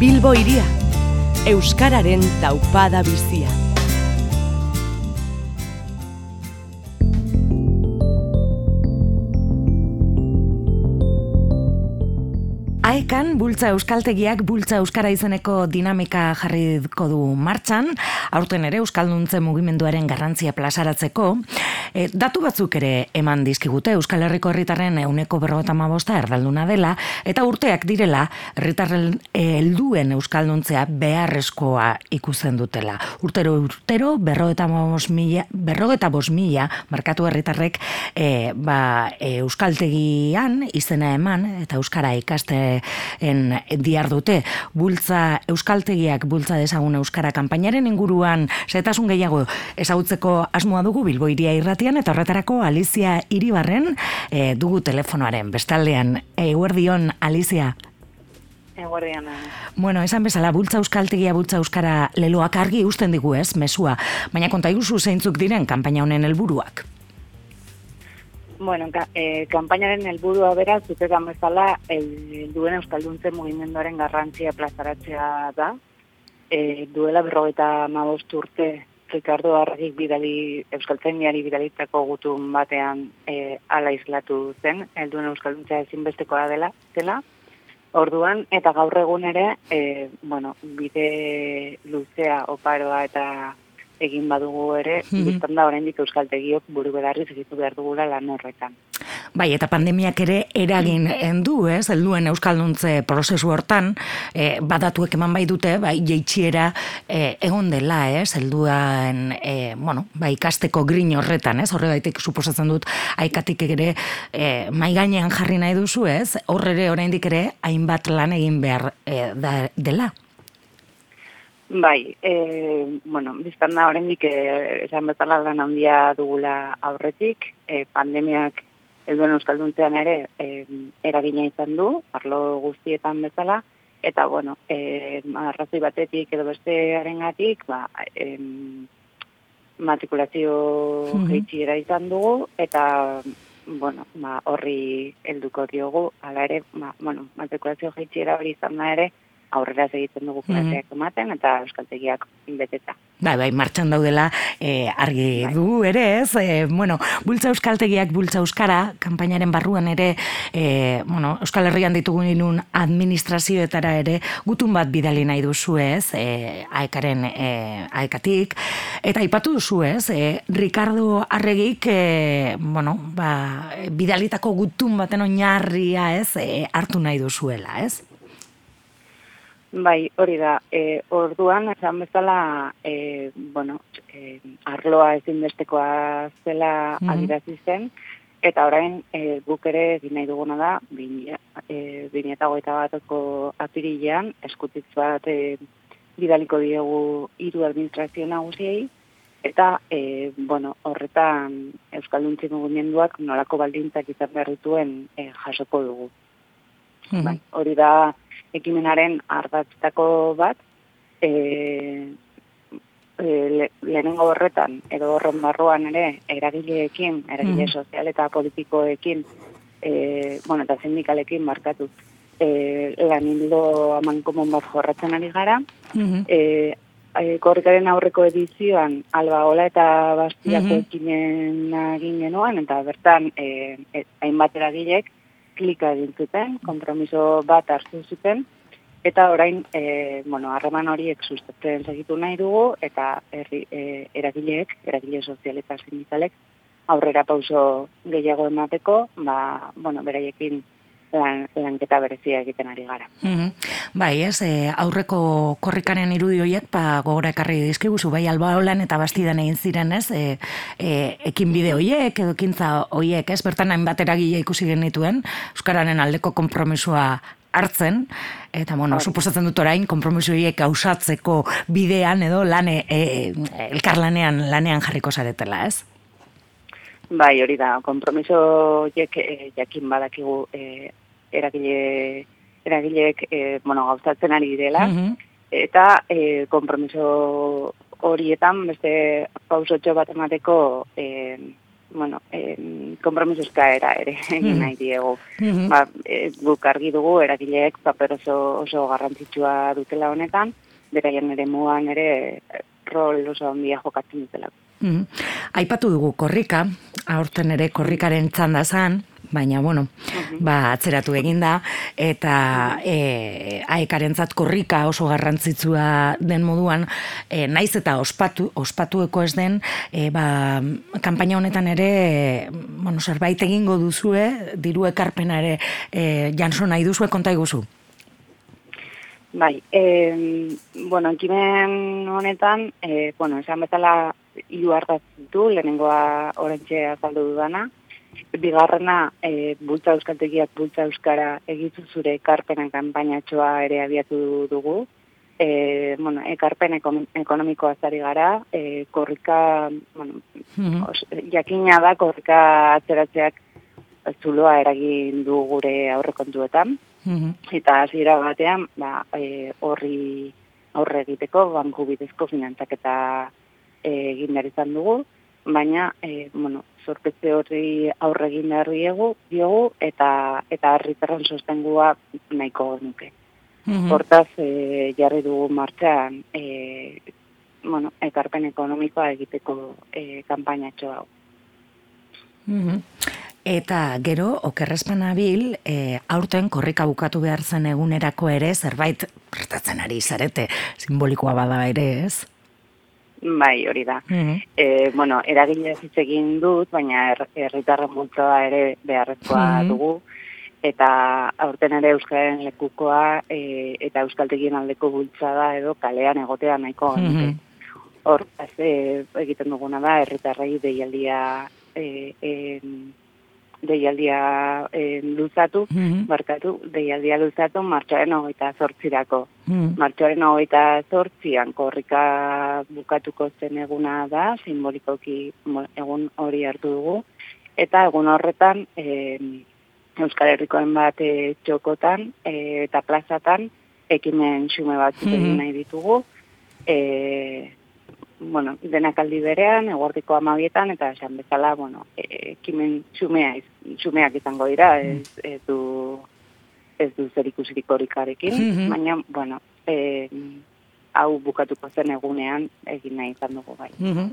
Bilbo iria, Euskararen taupada bizia. Aekan, bultza euskaltegiak bultza euskara izeneko dinamika jarriko du martxan, aurten ere euskalduntze mugimenduaren garrantzia plazaratzeko, e, datu batzuk ere eman dizkigute Euskal Herriko herritarren euneko berrogeta mabosta erdalduna dela, eta urteak direla herritarren helduen euskalduntzea beharrezkoa ikusten dutela. Urtero urtero berrogeta mila, berrogeta mila markatu herritarrek e, ba, e, euskaltegian izena eman eta euskara ikaste en diar dute bultza euskaltegiak bultza desagun euskara kanpainaren inguruan zetasun gehiago ezagutzeko asmoa dugu Bilbo iria irratian eta horretarako Alizia Iribarren e, dugu telefonoaren bestaldean eguerdion Alizia Eguerdian. Bueno, esan bezala, bultza euskaltegia, bultza euskara leloak argi usten digu ez, mesua. Baina konta iguzu zeintzuk diren kanpaina honen helburuak. Bueno, ka, e, kampainaren helburua bera, zutetan bezala, el, duen Euskalduntze mugimenduaren garrantzia plazaratzea da. E, duela berrogeta mabost urte, Ricardo Argik bidali, Euskaltzainiari bidalitzako gutun batean e, ala islatu zen, helduen Euskalduntzea ezinbestekoa dela, zela. Orduan, eta gaur egun ere, e, bueno, bide luzea, oparoa eta egin badugu ere, mm -hmm. biztan da oraindik euskaltegiok buru bedarri segitu behar dugula lan horretan. Bai, eta pandemiak ere eragin endu, ez, helduen euskalduntze prozesu hortan, e, badatuek eman bai dute, bai, jeitxiera e, egon dela, ez, helduen, e, bueno, bai, ikasteko grin horretan, ez, horre baitik suposatzen dut, aikatik ere, e, mai gainean jarri nahi duzu, ez, horre ere, oraindik ere, hainbat lan egin behar e, da, dela. Bai, e, bueno, biztan da horrendik e, esan bezala lan handia dugula aurretik, e, pandemiak elduen euskalduntzean ere e, eragina izan du, arlo guztietan bezala, eta bueno, e, arrazoi batetik edo bestearen gatik, ba, e, matrikulazio mm -hmm. izan dugu, eta bueno, ba, horri helduko diogu, ala ere, ba, bueno, matrikulazio jeitxiera hori izan da ere, aurrera egiten dugu klaseak mm ematen eta euskaltegiak beteta. Bai, bai, martxan daudela e, argi bai. du ere ez, e, bueno, bultza euskaltegiak bultza euskara, kanpainaren barruan ere, e, bueno, euskal herrian ditugun inun administrazioetara ere, gutun bat bidali nahi duzu ez, e, aekaren e, aekatik, eta ipatu duzu ez, e, Ricardo Arregik, e, bueno, ba, bidalitako gutun baten oinarria ez, e, hartu nahi duzuela ez? Bai, hori da. E, orduan, esan bezala, e, bueno, e, arloa ezin bestekoa zela mm -hmm. zen, eta orain e, guk ere egin nahi duguna da, bine e, eta goita batoko apirilean, eskutitz bat e, bidaliko diegu hiru administrazio nagusiei, eta, e, bueno, horretan Euskalduntzi mugimenduak nolako baldintzak izan berrituen e, jasoko dugu. Mm bai, hori da, ekimenaren ardatztako bat, e, e, lehenengo horretan, edo horren barruan ere, eragileekin, eragile mm. sozial eta politikoekin, e, bueno, eta sindikalekin markatu, e, lan hildo aman komon bat jorratzen ari gara, mm -hmm. e, korrikaren aurreko edizioan, alba hola eta bastiako mm -hmm. ekinen genuen, eta bertan, e, e, hainbat eragilek, klika egin zuten, kompromiso bat hartu zuten, eta orain, e, bueno, harreman horiek sustatzen segitu nahi dugu, eta herri, e, eragileek, eragile sozial eta sindikalek, aurrera pauso gehiago emateko, ba, bueno, beraiekin lan, lanketa berezia egiten ari gara. Mm Bai, ez, e, aurreko korrikaren irudi horiek, pa ba, gogora ekarri dizkiguzu, bai, alba holan eta bastidan egin ziren, ez, e, e, ekin bide horiek, edo kintza horiek, ez, bertan hain batera ikusi genituen, Euskararen aldeko kompromisua hartzen, eta, bueno, suposatzen dut orain, kompromiso horiek gauzatzeko bidean, edo, lane, e, elkarlanean, lanean jarriko zaretela, ez? Bai, hori da, kompromiso jek, e, jakin badakigu e, eragile, eragileek e, bueno, gauzatzen ari dela, mhm. eta e, kompromiso horietan beste pausotxo bat emateko e, bueno, e, kompromiso eskaera ere egin nahi diegu. Ba, e, guk argi dugu, eragileek paper oso, oso garrantzitsua dutela honetan, beraien ere muan ere rol oso handia jokatzen dutela. Aipatu dugu korrika, aurten ere korrikaren txanda zan, baina bueno, ba, atzeratu eginda eta e, aekarentzat korrika oso garrantzitsua den moduan, e, naiz eta ospatu, ospatueko ez den, e, ba, kanpaina honetan ere, e, bueno, zerbait egingo duzue, diru ekarpena ere, e, janso nahi duzue konta iguzu? Bai, e, bueno, ekimen honetan, e, bueno, esan betala hiru hartazitu, lehenengoa orentxe azaldu dudana, Bigarrena, e, bultza euskaltegiak bultza euskara egitu zure ekarpenen kanpainatxoa ere abiatu dugu. E, bueno, ekarpen ekonomikoa zari gara, e, korrika, bueno, mm jakina da, korrika atzeratzeak zuloa eragin du gure aurrekontuetan. Mm Eta hasiera batean, ba, e, horri aurre egiteko, banku bidezko finantzak eta e, egin izan dugu, baina, e, bueno, zorpetze horri aurre egin egu, diogu, eta eta herritarren sostengua nahiko nuke. Mm Hortaz, e, jarri dugu martxan, e, bueno, ekarpen ekonomikoa egiteko e, kampainatxo hau. Mm Eta gero, okerrezpan abil, e, aurten korrika bukatu behar zen egunerako ere, zerbait prestatzen ari zarete, simbolikoa bada ere, ez? Bai, hori da. Mm -hmm. bueno, eragile hitz egin dut, baina herritarren er, ere beharrezkoa mm dugu. Eta aurten ere Euskaren lekukoa e, eta Euskaltegien aldeko bultzada edo kalean egotea nahiko mm -hmm. Hor, e, egiten duguna da, herritarrei deialdia e, e, deialdia e, luzatu, mm barkatu, deialdia luzatu martxoaren hogeita zortzirako. Mm Martxoaren hogeita zortzian korrika bukatuko zen eguna da, simbolikoki egun hori hartu dugu, eta egun horretan e, Euskal Herrikoen bat e, txokotan e, eta plazatan ekimen xume bat mm nahi ditugu, e, bueno, denak aldi berean, eguardiko amabietan, eta esan bezala, bueno, e, ekimen xumea, xumeak izango dira, ez, ez du, ez du zer ikusirik horikarekin, mm baina, bueno, e, hau bukatuko zen egunean egin nahi izan dugu bai.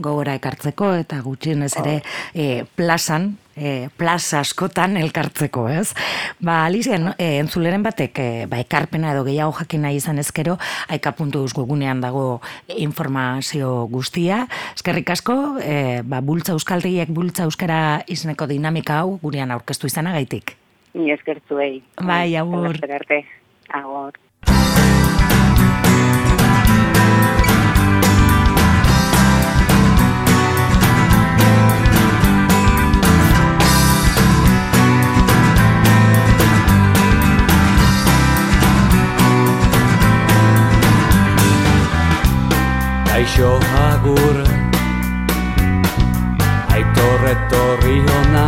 Gogora ekartzeko eta gutxienez ere e, plazan, e, plaza askotan elkartzeko, ez? Ba, Alizia, no, e, entzuleren batek, e, ba, ekarpena edo gehiago jakin nahi izan ezkero, aika puntu gugunean dago informazio guztia. Eskerrik asko, e, ba, bultza euskaltegiek bultza euskara izeneko dinamika hau gurean aurkeztu izanagaitik. Ni eskertzuei. Bai, agur. Agur. Kaixo agur. Aitor etorri ona.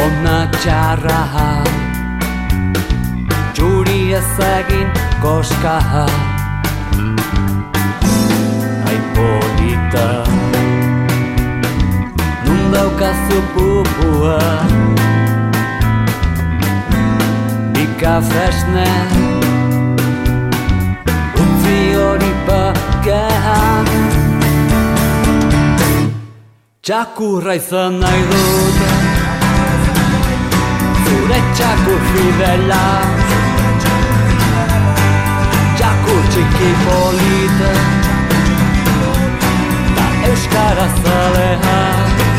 Ona txarra. Txuri ezagin koska. Aipolita Nun daukazu pupua. Nika fresne bakean Txakurra izan nahi dut Zure txakur fidela Txakur txiki polite Da euskara zalean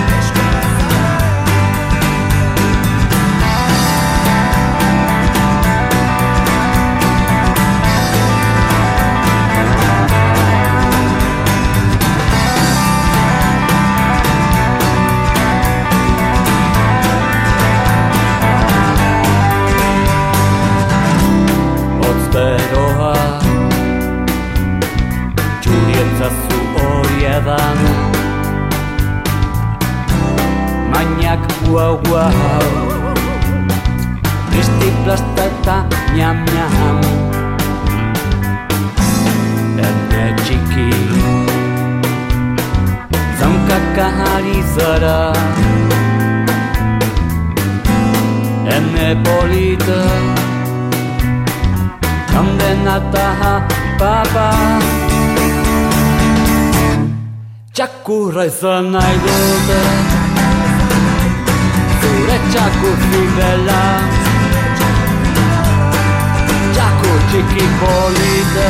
Mainak guau guau Tristi plasta eta ñam ñam Erne txiki. Ari zara. Ene polita. Kandena papa Txakurra izan nahi dute Zure txakur fidela Txakur txiki polita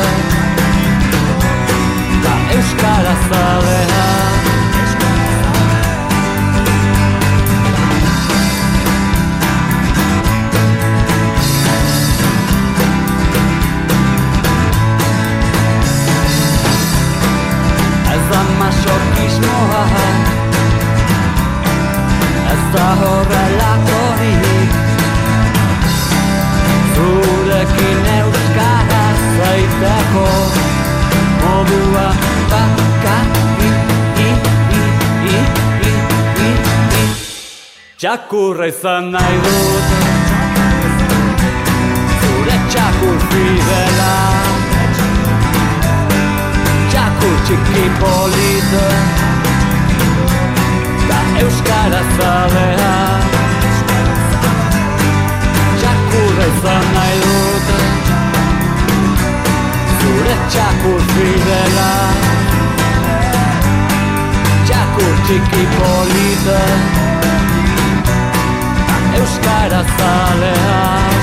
Ta euskara zalea Txakurra izan nahi dut Zure txakur fidela. Txakur txiki polita. Da euskara zalea. Txakurra izan nahi dut Zure txakur fidela. Txakur txiki polita gara zalean